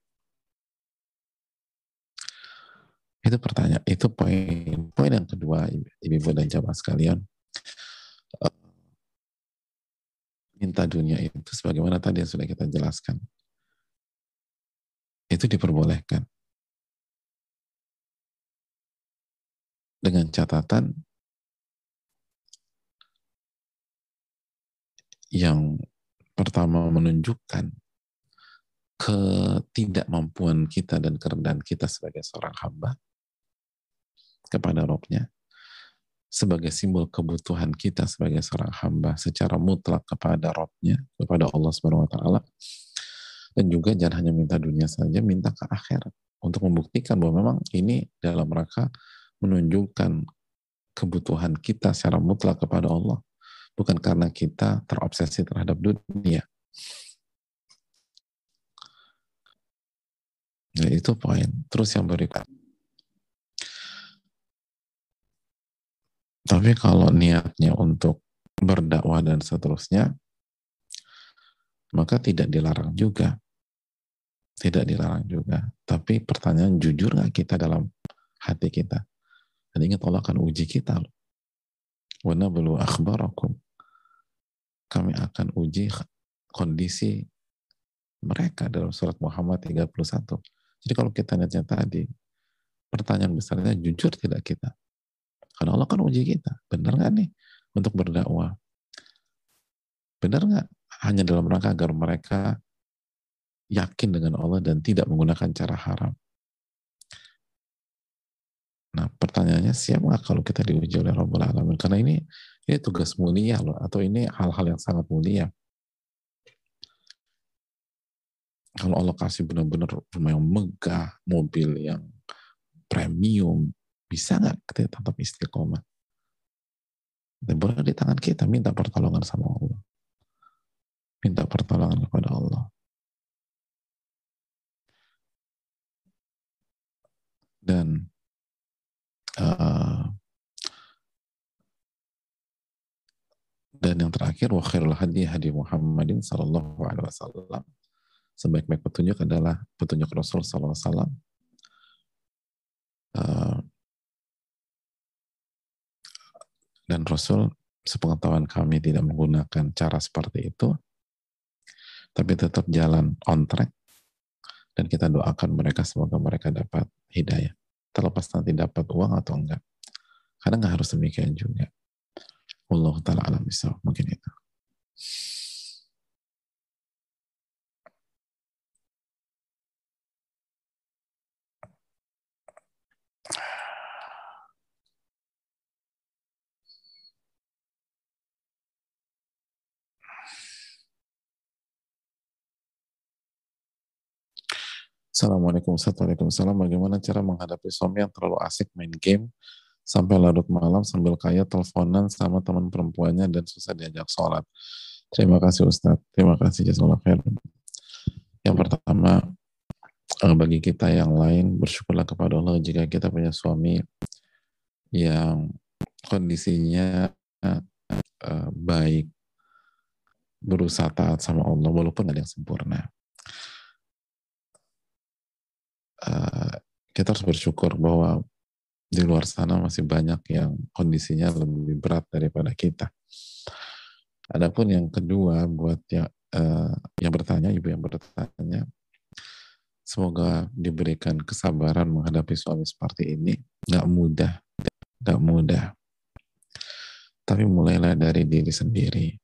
Itu pertanyaan, itu poin. Poin yang kedua, ibu-ibu dan jamaah sekalian, eh, minta dunia itu sebagaimana tadi yang sudah kita jelaskan itu diperbolehkan. Dengan catatan yang pertama menunjukkan ketidakmampuan kita dan kerendahan kita sebagai seorang hamba kepada Robnya sebagai simbol kebutuhan kita sebagai seorang hamba secara mutlak kepada Robnya kepada Allah Subhanahu Wa Taala dan juga jangan hanya minta dunia saja, minta ke akhirat untuk membuktikan bahwa memang ini dalam rangka menunjukkan kebutuhan kita secara mutlak kepada Allah, bukan karena kita terobsesi terhadap dunia. Nah, itu poin. Terus yang berikut. Tapi kalau niatnya untuk berdakwah dan seterusnya, maka tidak dilarang juga. Tidak dilarang juga. Tapi pertanyaan jujur nggak kita dalam hati kita? Dan ingat Allah akan uji kita. Wana belu akhbarakum. Kami akan uji kondisi mereka dalam surat Muhammad 31. Jadi kalau kita lihatnya tadi, pertanyaan besarnya jujur tidak kita? Karena Allah kan uji kita. Benar nggak nih untuk berdakwah? Benar nggak hanya dalam rangka agar mereka yakin dengan Allah dan tidak menggunakan cara haram. Nah, pertanyaannya siap nggak kalau kita diuji oleh Rabbul Alamin? Karena ini ini tugas mulia loh, atau ini hal-hal yang sangat mulia. Kalau Allah kasih benar-benar rumah yang megah, mobil yang premium, bisa nggak kita tetap istiqomah? Dan boleh di tangan kita minta pertolongan sama Allah minta pertolongan kepada Allah. Dan uh, dan yang terakhir wa khairul hadi hadi Muhammadin sallallahu alaihi wasallam. Sebaik-baik petunjuk adalah petunjuk Rasul sallallahu alaihi wasallam. Uh, dan Rasul sepengetahuan kami tidak menggunakan cara seperti itu tapi tetap jalan on track dan kita doakan mereka semoga mereka dapat hidayah. Terlepas nanti dapat uang atau enggak. Karena nggak harus demikian juga. Allah taala alam mungkin itu Assalamualaikum Waalaikumsalam. Bagaimana cara menghadapi suami yang terlalu asik main game sampai larut malam sambil kaya teleponan sama teman perempuannya dan susah diajak sholat. Terima kasih Ustadz. Terima kasih Jazakallah. Yang pertama, eh, bagi kita yang lain, bersyukurlah kepada Allah jika kita punya suami yang kondisinya uh, baik, berusaha taat sama Allah, walaupun ada yang sempurna uh, kita harus bersyukur bahwa di luar sana masih banyak yang kondisinya lebih berat daripada kita. Adapun yang kedua buat yang uh, yang bertanya, ibu yang bertanya, semoga diberikan kesabaran menghadapi suami seperti ini. Gak mudah, gak mudah. Tapi mulailah dari diri sendiri.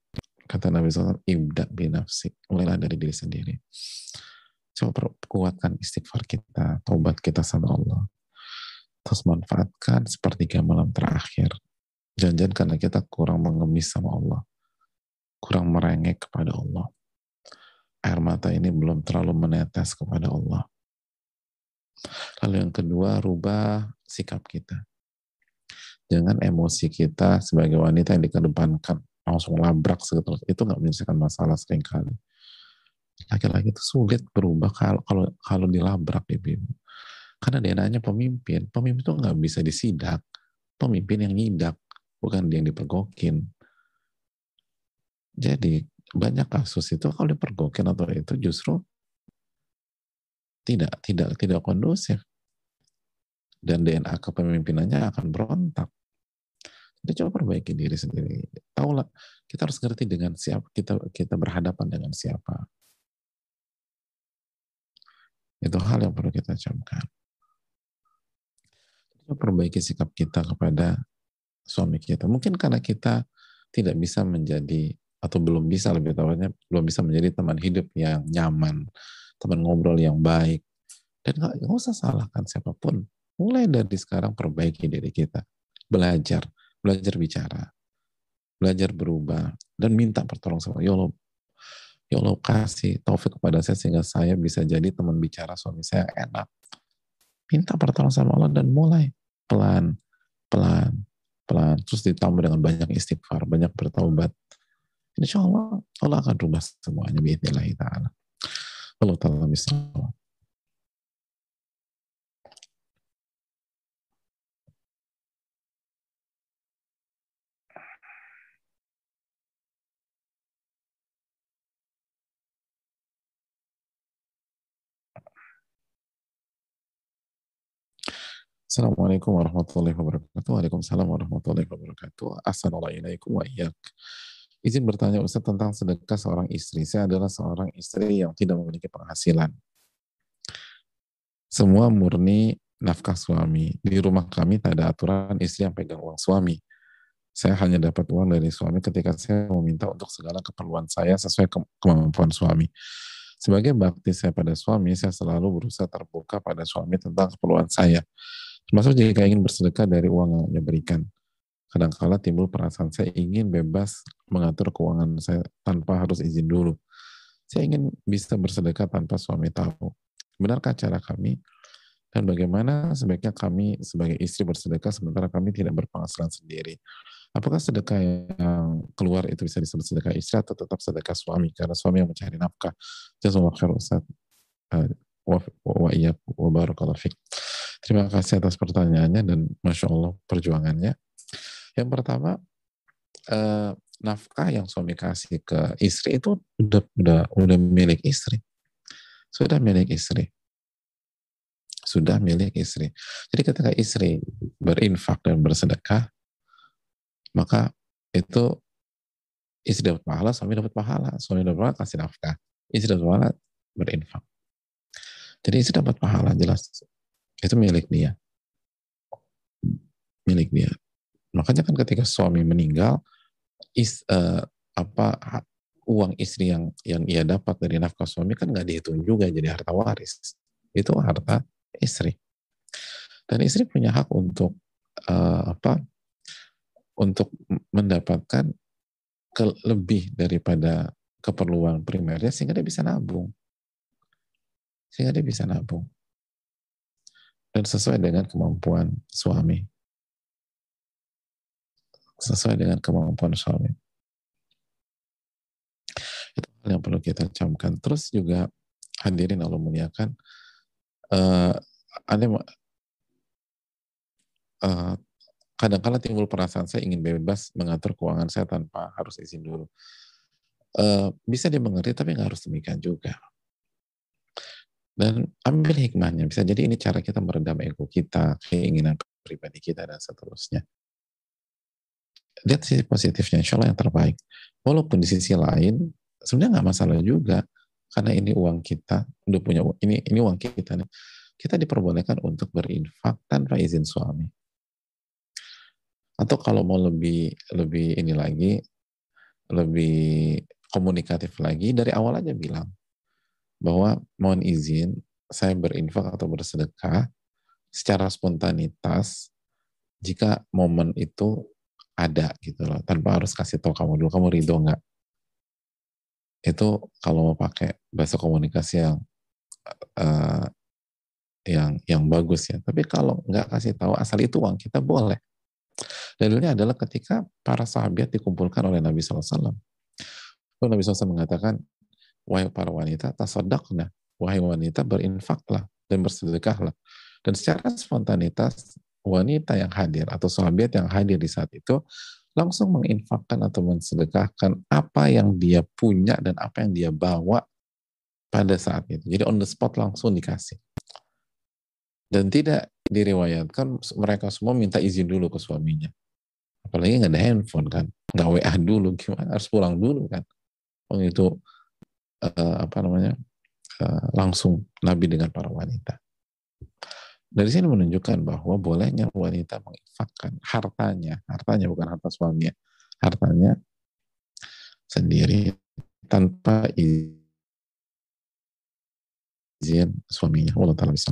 Kata Nabi SAW, ibda binafsik. Mulailah dari diri sendiri Coba kuatkan istighfar kita, taubat kita sama Allah. Terus manfaatkan sepertiga malam terakhir. Jangan-jangan karena kita kurang mengemis sama Allah. Kurang merengek kepada Allah. Air mata ini belum terlalu menetes kepada Allah. Lalu yang kedua, rubah sikap kita. Jangan emosi kita sebagai wanita yang dikedepankan langsung labrak seterus itu nggak menyelesaikan masalah sering kali laki-laki itu sulit berubah kalau kalau kalau dilabrak ibu karena DNA-nya pemimpin pemimpin itu nggak bisa disidak. Pemimpin yang nyidak bukan dia yang dipergokin. Jadi banyak kasus itu kalau dipergokin atau itu justru tidak tidak tidak kondusif. Dan DNA kepemimpinannya akan berontak. Jadi coba perbaiki diri sendiri. Tahulah kita harus ngerti dengan siapa kita kita berhadapan dengan siapa. Itu hal yang perlu kita camkan. Perbaiki sikap kita kepada suami kita. Mungkin karena kita tidak bisa menjadi atau belum bisa lebih tepatnya belum bisa menjadi teman hidup yang nyaman, teman ngobrol yang baik. Dan nggak usah salahkan siapa pun. Mulai dari sekarang perbaiki diri kita. Belajar, belajar bicara, belajar berubah, dan minta pertolongan sama Ya Allah, Ya Allah kasih taufik kepada saya sehingga saya bisa jadi teman bicara suami saya enak. Minta pertolongan sama Allah dan mulai pelan, pelan, pelan. Terus ditambah dengan banyak istighfar, banyak bertaubat. Insya Allah, Allah akan rubah semuanya. Bismillahirrahmanirrahim. Allah ta'ala misalnya. Assalamualaikum warahmatullahi wabarakatuh. Waalaikumsalam warahmatullahi wabarakatuh. Assalamualaikum wa Izin bertanya Ustaz tentang sedekah seorang istri. Saya adalah seorang istri yang tidak memiliki penghasilan. Semua murni nafkah suami. Di rumah kami tak ada aturan istri yang pegang uang suami. Saya hanya dapat uang dari suami ketika saya meminta untuk segala keperluan saya sesuai kemampuan suami. Sebagai bakti saya pada suami, saya selalu berusaha terbuka pada suami tentang keperluan saya Termasuk jika ingin bersedekah dari uang yang dia berikan. Kadangkala timbul perasaan saya ingin bebas mengatur keuangan saya tanpa harus izin dulu. Saya ingin bisa bersedekah tanpa suami tahu. Benarkah cara kami? Dan bagaimana sebaiknya kami sebagai istri bersedekah sementara kami tidak berpenghasilan sendiri? Apakah sedekah yang keluar itu bisa disebut sedekah istri atau tetap sedekah suami? Karena suami yang mencari nafkah. Jazakallah khair Ustaz. Uh, wa, wa Terima kasih atas pertanyaannya dan masya Allah perjuangannya. Yang pertama eh, nafkah yang suami kasih ke istri itu udah udah udah milik istri, sudah milik istri, sudah milik istri. Jadi ketika istri berinfak dan bersedekah, maka itu istri dapat pahala, suami dapat pahala, suami dapat pahala kasih nafkah. istri sholat berinfak. Jadi istri dapat pahala jelas. Itu milik dia. Milik dia. Makanya kan ketika suami meninggal, is, uh, apa uang istri yang yang ia dapat dari nafkah suami kan nggak dihitung juga jadi harta waris. Itu harta istri. Dan istri punya hak untuk uh, apa? Untuk mendapatkan ke, lebih daripada keperluan primernya sehingga dia bisa nabung. Sehingga dia bisa nabung. Dan sesuai dengan kemampuan suami sesuai dengan kemampuan suami. Itu yang perlu kita camkan. Terus juga hadirin Allah muliakan, uh, ada uh, kadang-kala timbul perasaan saya ingin bebas mengatur keuangan saya tanpa harus izin dulu. Uh, bisa dimengerti tapi nggak harus demikian juga. Dan ambil hikmahnya. Bisa jadi ini cara kita meredam ego kita, keinginan pribadi kita, dan seterusnya lihat sisi positifnya, insya Allah yang terbaik. Walaupun di sisi lain, sebenarnya nggak masalah juga, karena ini uang kita, udah punya ini ini uang kita nih. Kita diperbolehkan untuk berinfak tanpa izin suami. Atau kalau mau lebih lebih ini lagi, lebih komunikatif lagi, dari awal aja bilang bahwa mohon izin saya berinfak atau bersedekah secara spontanitas jika momen itu ada gitu loh tanpa harus kasih tahu kamu dulu kamu ridho nggak? Itu kalau mau pakai bahasa komunikasi yang uh, yang yang bagus ya. Tapi kalau nggak kasih tahu asal itu uang kita boleh. Dalilnya adalah ketika para sahabat dikumpulkan oleh Nabi SAW Lalu Nabi SAW mengatakan wahai para wanita tasadakna wahai wanita berinfaklah dan bersedekahlah dan secara spontanitas wanita yang hadir atau sahabat yang hadir di saat itu langsung menginfakkan atau mensedekahkan apa yang dia punya dan apa yang dia bawa pada saat itu. Jadi on the spot langsung dikasih. Dan tidak diriwayatkan mereka semua minta izin dulu ke suaminya. Apalagi nggak ada handphone kan, nggak WA dulu, gimana harus pulang dulu kan. Oh itu uh, apa namanya uh, langsung Nabi dengan para wanita. Dari sini menunjukkan bahwa bolehnya wanita menginfakkan hartanya, hartanya bukan harta suaminya, hartanya sendiri tanpa izin suaminya. Allah Ta'ala bisa.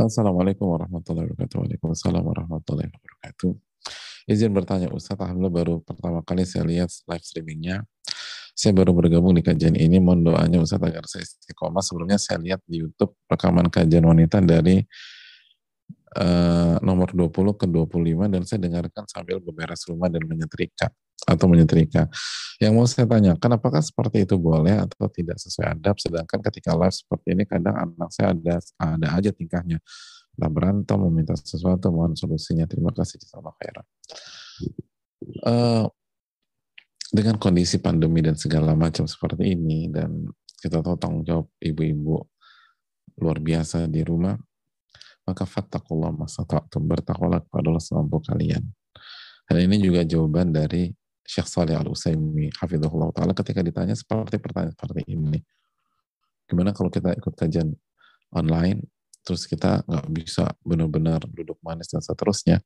Assalamualaikum warahmatullahi wabarakatuh. Waalaikumsalam warahmatullahi wabarakatuh. Izin bertanya Ustaz, Alhamdulillah baru pertama kali saya lihat live streamingnya saya baru bergabung di kajian ini, mohon doanya Ustaz agar saya istiqomah. Sebelumnya saya lihat di YouTube rekaman kajian wanita dari uh, nomor 20 ke 25 dan saya dengarkan sambil beberes rumah dan menyetrika atau menyetrika. Yang mau saya tanyakan, apakah seperti itu boleh atau tidak sesuai adab? Sedangkan ketika live seperti ini, kadang anak saya ada ada aja tingkahnya. Berantem, meminta sesuatu, mohon solusinya. Terima kasih. Jazakallah khairan. Uh, dengan kondisi pandemi dan segala macam seperti ini dan kita tahu tanggung jawab ibu-ibu luar biasa di rumah maka fattakullah masata'tum bertakwalah kepada Allah semampu kalian dan ini juga jawaban dari Syekh Saleh Al Utsaimin hafizahullah taala ketika ditanya seperti pertanyaan seperti ini gimana kalau kita ikut kajian online terus kita nggak bisa benar-benar duduk manis dan seterusnya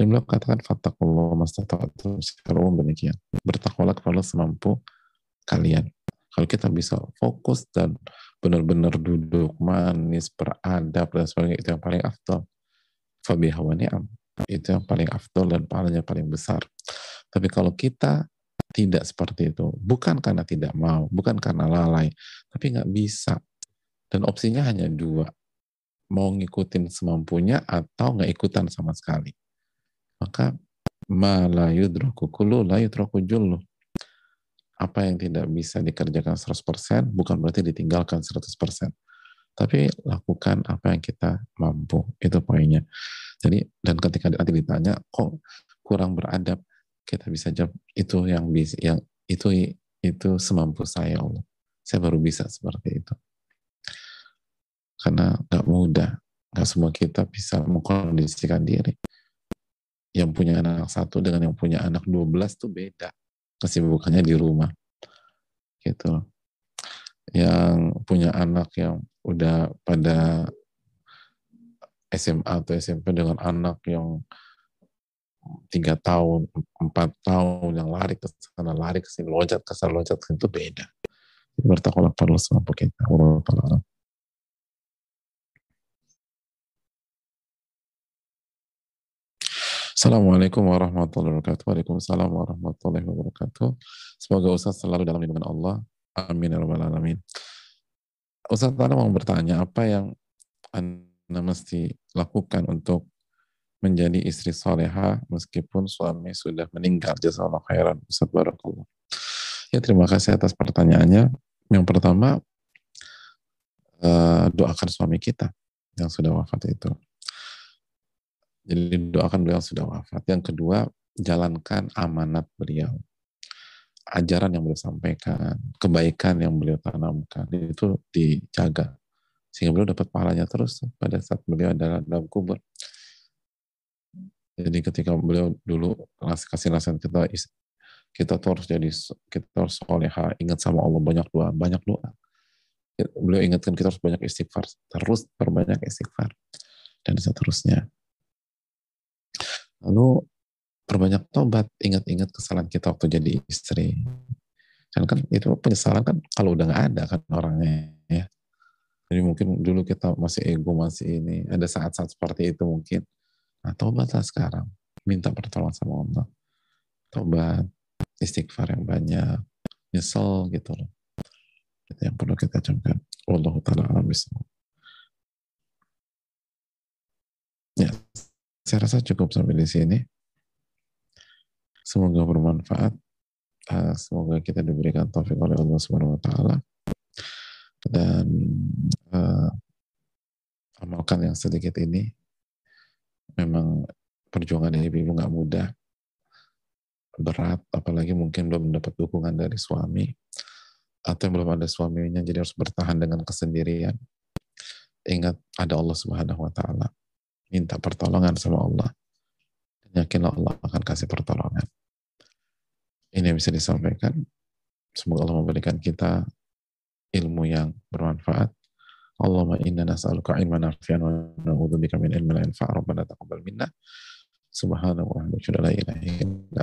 dan beliau katakan fattakullah mastata'tum secara demikian. Bertakwalah kepada semampu kalian. Kalau kita bisa fokus dan benar-benar duduk manis, beradab dan sebagainya itu yang paling afdal. Fabi ni'am. Itu yang paling afdal dan pahalanya paling besar. Tapi kalau kita tidak seperti itu, bukan karena tidak mau, bukan karena lalai, tapi nggak bisa. Dan opsinya hanya dua, mau ngikutin semampunya atau nggak ikutan sama sekali maka ma la yudraku kullu la yudraku jullu. Apa yang tidak bisa dikerjakan 100% bukan berarti ditinggalkan 100%. Tapi lakukan apa yang kita mampu. Itu poinnya. Jadi dan ketika nanti ditanya kok kurang beradab, kita bisa jawab itu yang bisa yang itu itu semampu saya Allah. Saya baru bisa seperti itu. Karena nggak mudah, nggak semua kita bisa mengkondisikan diri yang punya anak satu dengan yang punya anak 12 tuh beda kesibukannya di rumah gitu yang punya anak yang udah pada SMA atau SMP dengan anak yang tiga tahun, empat tahun yang lari ke sana, lari ke sini, loncat ke sana, loncat ke sini itu beda. Bertakwalah pada sama kita. Allah Assalamualaikum warahmatullahi wabarakatuh. Waalaikumsalam warahmatullahi wabarakatuh. Semoga Ustaz selalu dalam lindungan Allah. Amin ya rabbal alamin. Ustaz Anda mau bertanya apa yang Anda mesti lakukan untuk menjadi istri soleha meskipun suami sudah meninggal. Jazakallah khairan. Ustaz Barakallah. Ya terima kasih atas pertanyaannya. Yang pertama, uh, doakan suami kita yang sudah wafat itu. Jadi doakan beliau sudah wafat. Yang kedua, jalankan amanat beliau. Ajaran yang beliau sampaikan, kebaikan yang beliau tanamkan, itu dijaga. Sehingga beliau dapat pahalanya terus pada saat beliau adalah dalam kubur. Jadi ketika beliau dulu kasih nasihat kita kita tuh harus jadi kita harus soleha, ingat sama Allah banyak doa, banyak doa. Beliau ingatkan kita harus banyak istighfar, terus perbanyak istighfar dan seterusnya. Lalu perbanyak tobat, ingat-ingat kesalahan kita waktu jadi istri. Kan kan itu penyesalan kan kalau udah nggak ada kan orangnya ya. Jadi mungkin dulu kita masih ego, masih ini. Ada saat-saat seperti itu mungkin. Nah, tobatlah sekarang. Minta pertolongan sama Allah. Tobat, istighfar yang banyak, nyesel gitu loh. Itu yang perlu kita camkan. Allah ta'ala alam Ya, saya rasa cukup sampai di sini. Semoga bermanfaat. Ah, semoga kita diberikan taufik oleh Allah Subhanahu wa taala. Dan uh, amalkan yang sedikit ini memang perjuangan ibu-ibu nggak mudah, berat, apalagi mungkin belum mendapat dukungan dari suami, atau yang belum ada suaminya, jadi harus bertahan dengan kesendirian. Ingat ada Allah Subhanahu Wa Taala, minta pertolongan sama Allah, yakinlah Allah akan kasih pertolongan. Ini yang bisa disampaikan. Semoga Allah memberikan kita ilmu yang bermanfaat. Allahumma inna nas'aluka ilman nafi'an wa na'udzubika min ilmin la yanfa' rabbana taqabbal minna. Subhanahu wa ta'ala la ilaha illa